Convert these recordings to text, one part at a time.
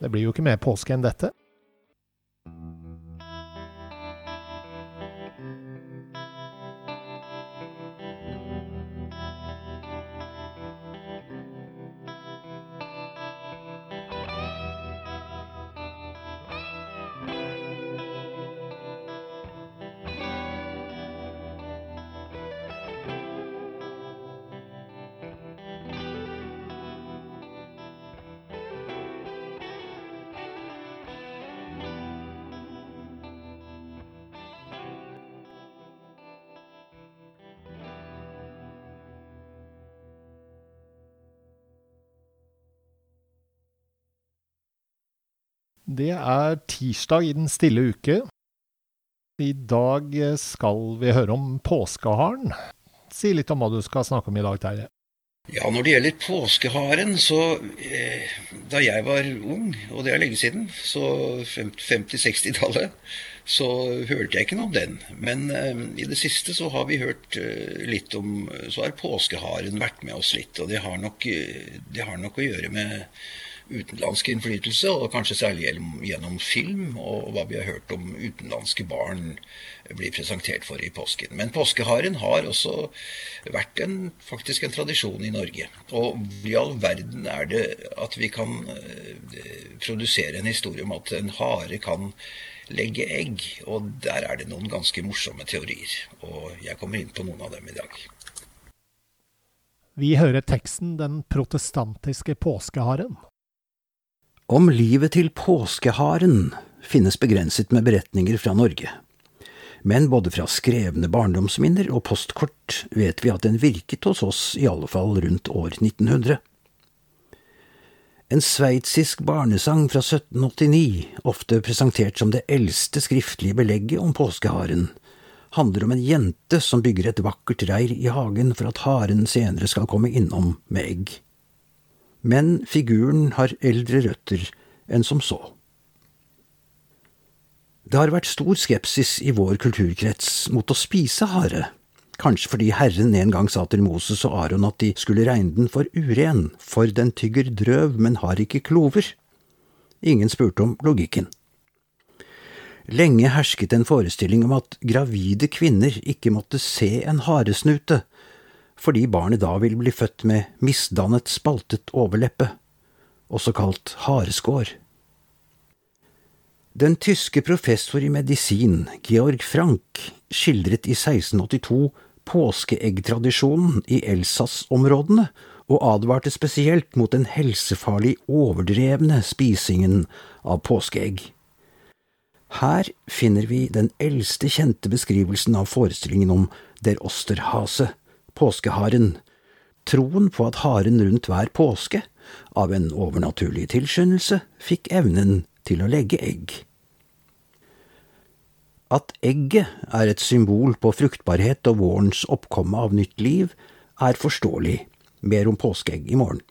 Det blir jo ikke mer påske enn dette. Det er tirsdag i den stille uke. I dag skal vi høre om påskeharen. Si litt om hva du skal snakke om i dag, Terje. Ja, når det gjelder påskeharen, så eh, Da jeg var ung, og det er lenge siden, så 50-60-tallet, så hørte jeg ikke noe om den. Men eh, i det siste så har vi hørt eh, litt om Så har påskeharen vært med oss litt. Og det har nok, eh, det har nok å gjøre med utenlandsk innflytelse, og kanskje særlig gjennom film, og hva vi har hørt om utenlandske barn blir presentert for i påsken. Men påskeharen har også vært en, faktisk en tradisjon i Norge. Og i all verden er det at vi kan eh, produsere en historie om at en hare kan legge egg, og der er det noen ganske morsomme teorier. Og jeg kommer inn på noen av dem i dag. Vi hører teksten 'Den protestantiske påskeharen'. Om livet til påskeharen finnes begrenset med beretninger fra Norge. Men både fra skrevne barndomsminner og postkort vet vi at den virket hos oss i alle fall rundt år 1900. En sveitsisk barnesang fra 1789, ofte presentert som det eldste skriftlige belegget om påskeharen, handler om en jente som bygger et vakkert reir i hagen for at haren senere skal komme innom med egg men figuren har eldre røtter enn som så. Det har vært stor skepsis i vår kulturkrets mot å spise hare, kanskje fordi Herren en gang sa til Moses og Aron at de skulle regne den for uren, for den tygger drøv, men har ikke klover. Ingen spurte om logikken. Lenge hersket en forestilling om at gravide kvinner ikke måtte se en haresnute, fordi barnet da vil bli født med misdannet, spaltet overleppe, også kalt hareskår. Den tyske professor i medisin, Georg Frank, skildret i 1682 påskeeggtradisjonen i Elsass-områdene, og advarte spesielt mot den helsefarlig overdrevne spisingen av påskeegg. Her finner vi den eldste kjente beskrivelsen av forestillingen om Der Osterhase, påskeharen, troen på at haren rundt hver påske, av en overnaturlig tilskyndelse, fikk evnen til å legge egg. At egget er et symbol på fruktbarhet og vårens oppkomme av nytt liv, er forståelig, mer om påskeegg i morgen.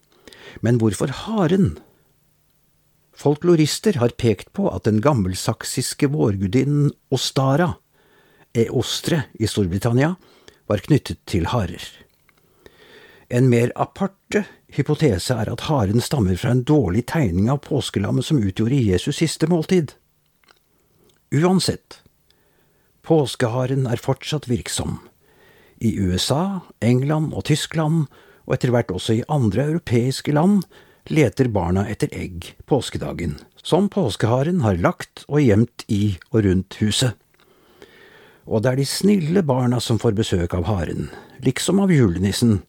Men hvorfor haren? Folklorister har pekt på at den gammelsaksiske vårgudinnen Ostara, Eostre i Storbritannia, var knyttet til harer. En mer aparte hypotese er at haren stammer fra en dårlig tegning av påskelammet som utgjorde Jesus siste måltid. Uansett, påskeharen er fortsatt virksom. I USA, England og Tyskland, og etter hvert også i andre europeiske land, leter barna etter egg påskedagen, som påskeharen har lagt og gjemt i og rundt huset og det er de snille barna som får besøk av haren, liksom av julenissen.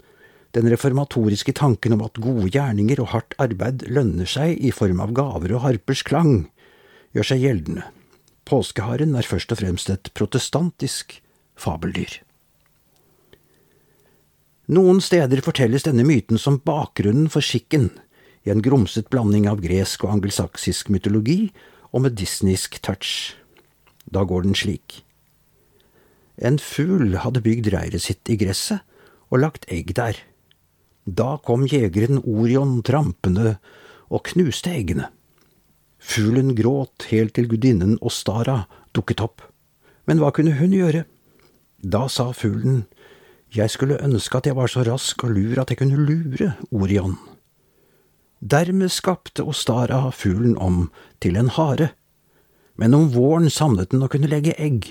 Den reformatoriske tanken om at gode gjerninger og hardt arbeid lønner seg i form av gaver og harpers klang, gjør seg gjeldende. Påskeharen er først og fremst et protestantisk fabeldyr. Noen steder fortelles denne myten som bakgrunnen for skikken, i en grumset blanding av gresk og angelsaksisk mytologi og med disneysk touch. Da går den slik. En fugl hadde bygd reiret sitt i gresset og lagt egg der. Da kom jegeren Orion trampende og knuste eggene. Fuglen gråt helt til gudinnen Ostara dukket opp. Men hva kunne hun gjøre? Da sa fuglen, jeg skulle ønske at jeg var så rask og lur at jeg kunne lure Orion. Dermed skapte Ostara fuglen om til en hare, men om våren samlet den å kunne legge egg.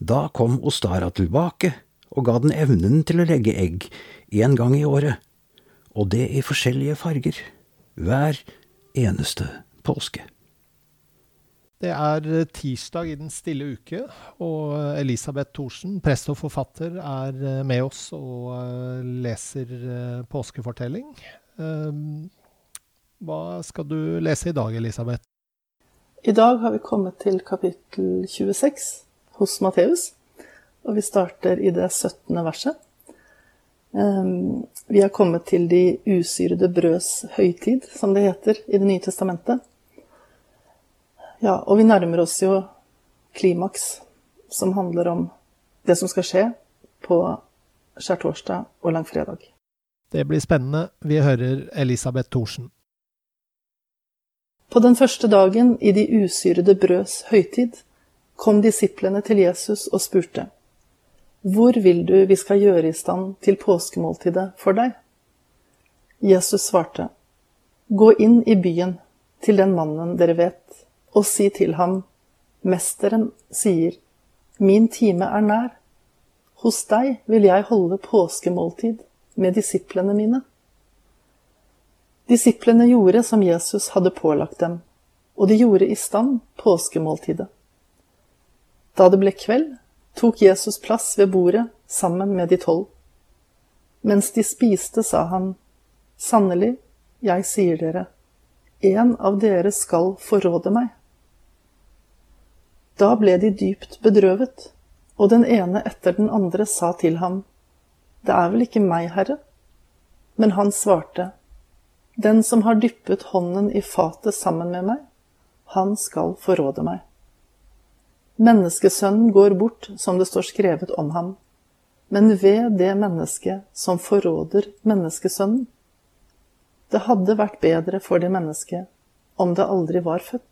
Da kom Ostara tilbake og ga den evnen til å legge egg én gang i året, og det i forskjellige farger, hver eneste påske. Det er eh, tirsdag i den stille uke, og Elisabeth Thorsen, prest og forfatter, er eh, med oss og eh, leser påskefortelling. Hva skal du lese i dag, Elisabeth? I dag har vi kommet til kapittel 26 hos Matteus, og vi starter i det 17. verset. Vi har kommet til de usyrede brøds høytid, som det heter i Det nye testamentet. Ja, og vi nærmer oss jo klimaks, som handler om det som skal skje på skjærtorsdag og langfredag. Det blir spennende. Vi hører Elisabeth Thorsen. På den første dagen i de usyrede brøds høytid kom disiplene til Jesus og spurte, Hvor vil du vi skal gjøre i stand til påskemåltidet for deg? Jesus svarte, Gå inn i byen, til den mannen dere vet og si til ham, Mesteren sier, Min time er nær. Hos deg vil jeg holde påskemåltid med disiplene mine. Disiplene gjorde som Jesus hadde pålagt dem, og de gjorde i stand påskemåltidet. Da det ble kveld, tok Jesus plass ved bordet sammen med de tolv. Mens de spiste, sa han, Sannelig, jeg sier dere, en av dere skal forråde meg. Da ble de dypt bedrøvet, og den ene etter den andre sa til ham, Det er vel ikke meg, Herre? Men han svarte, Den som har dyppet hånden i fatet sammen med meg, han skal forråde meg. Menneskesønnen går bort som det står skrevet om ham, men ved det mennesket som forråder menneskesønnen. Det hadde vært bedre for det mennesket om det aldri var født.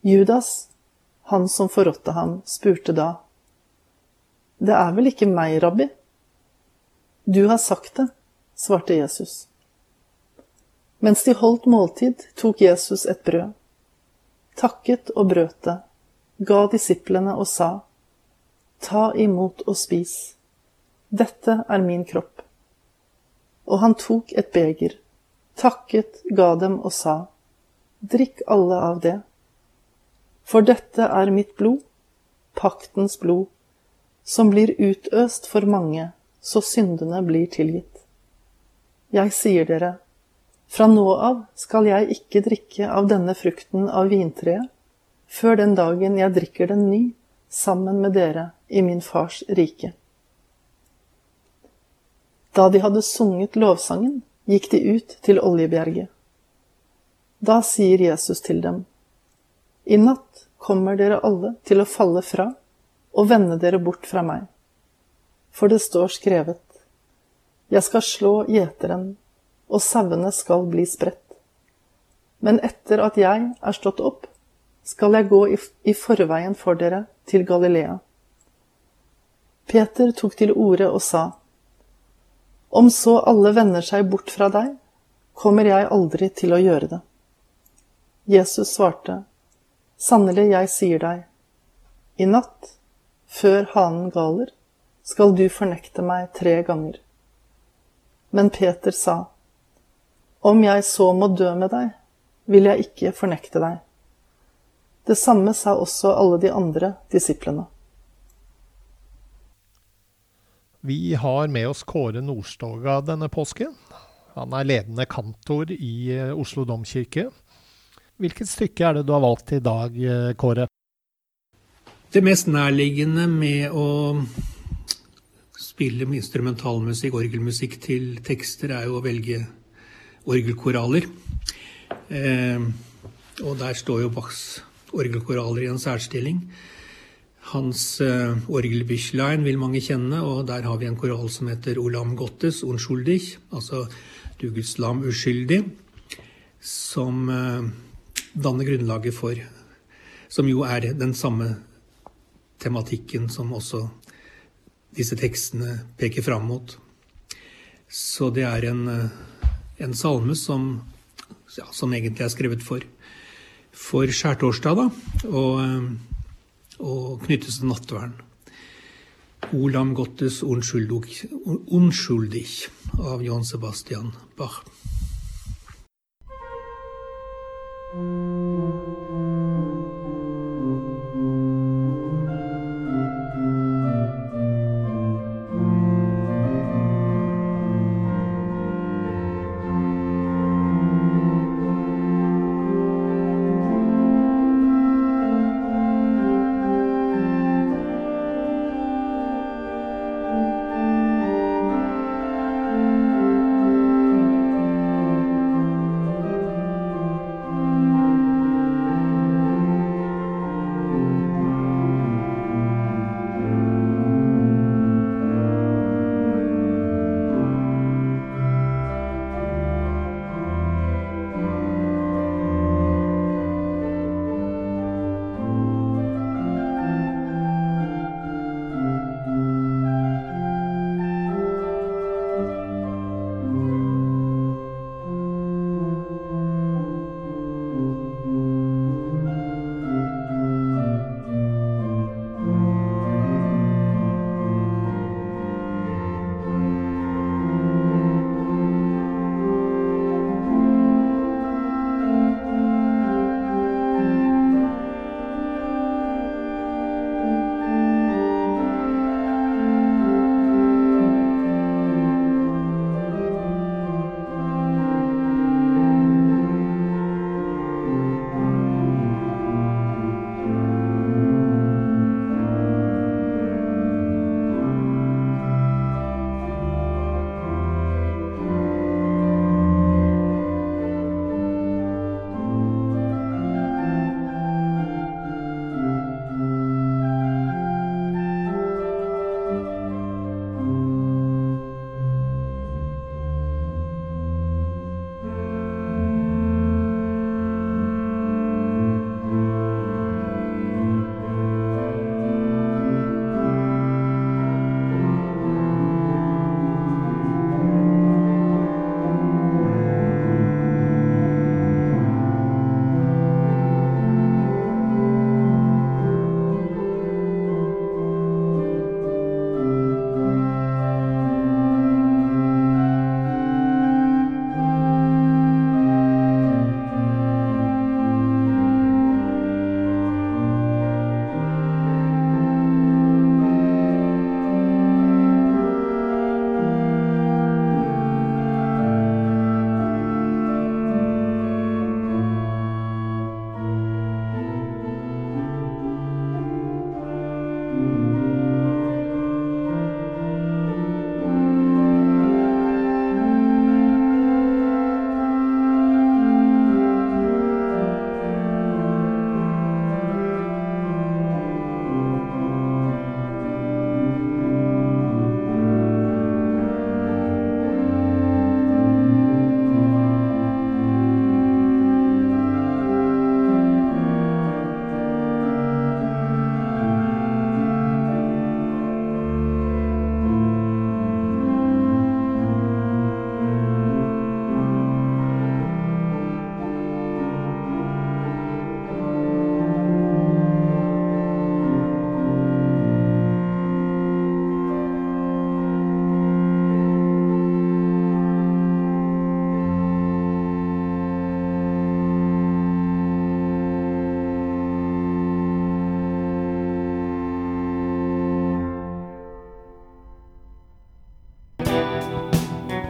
Judas, han som forrådte ham, spurte da, Det er vel ikke meg, rabbi? Du har sagt det, svarte Jesus. Mens de holdt måltid, tok Jesus et brød, takket og brøt det, ga disiplene og sa, Ta imot og spis, dette er min kropp. Og han tok et beger, takket, ga dem og sa, Drikk alle av det for dette er mitt blod, paktens blod, som blir utøst for mange, så syndene blir tilgitt. Jeg sier dere, fra nå av skal jeg ikke drikke av denne frukten av vintreet, før den dagen jeg drikker den ny sammen med dere i min fars rike. Da de hadde sunget lovsangen, gikk de ut til Oljebjerget. Da sier Jesus til dem, i natt kommer dere alle til å falle fra og vende dere bort fra meg. For det står skrevet, Jeg skal slå gjeteren, og sauene skal bli spredt. Men etter at jeg er stått opp, skal jeg gå i forveien for dere til Galilea. Peter tok til orde og sa, Om så alle vender seg bort fra deg, kommer jeg aldri til å gjøre det. Jesus svarte, Sannelig, jeg sier deg, i natt, før hanen galer, skal du fornekte meg tre ganger. Men Peter sa, Om jeg så må dø med deg, vil jeg ikke fornekte deg. Det samme sa også alle de andre disiplene. Vi har med oss Kåre Nordstoga denne påsken. Han er ledende kantor i eh, Oslo domkirke. Hvilket stykke er det du har valgt i dag, eh, Kåre? Det mest nærliggende med å spille instrumentalmusikk, orgelmusikk til tekster, er jo å velge orgelkoraler. Eh, og der står jo Bachs orgelkoraler i en særstilling. Hans eh, orgelbüchlein vil mange kjenne, og der har vi en koral som heter Olam Gottes Unschuldig, altså Du Guds lam uskyldig, som eh, danner grunnlaget for Som jo er den samme tematikken som også disse tekstene peker fram mot. Så det er en, uh, en salme som, ja, som egentlig er skrevet for, for skjærtorsdag, da. Og og knyttes til nattverden. Olam Gottes Unschuldig av John Sebastian Bach.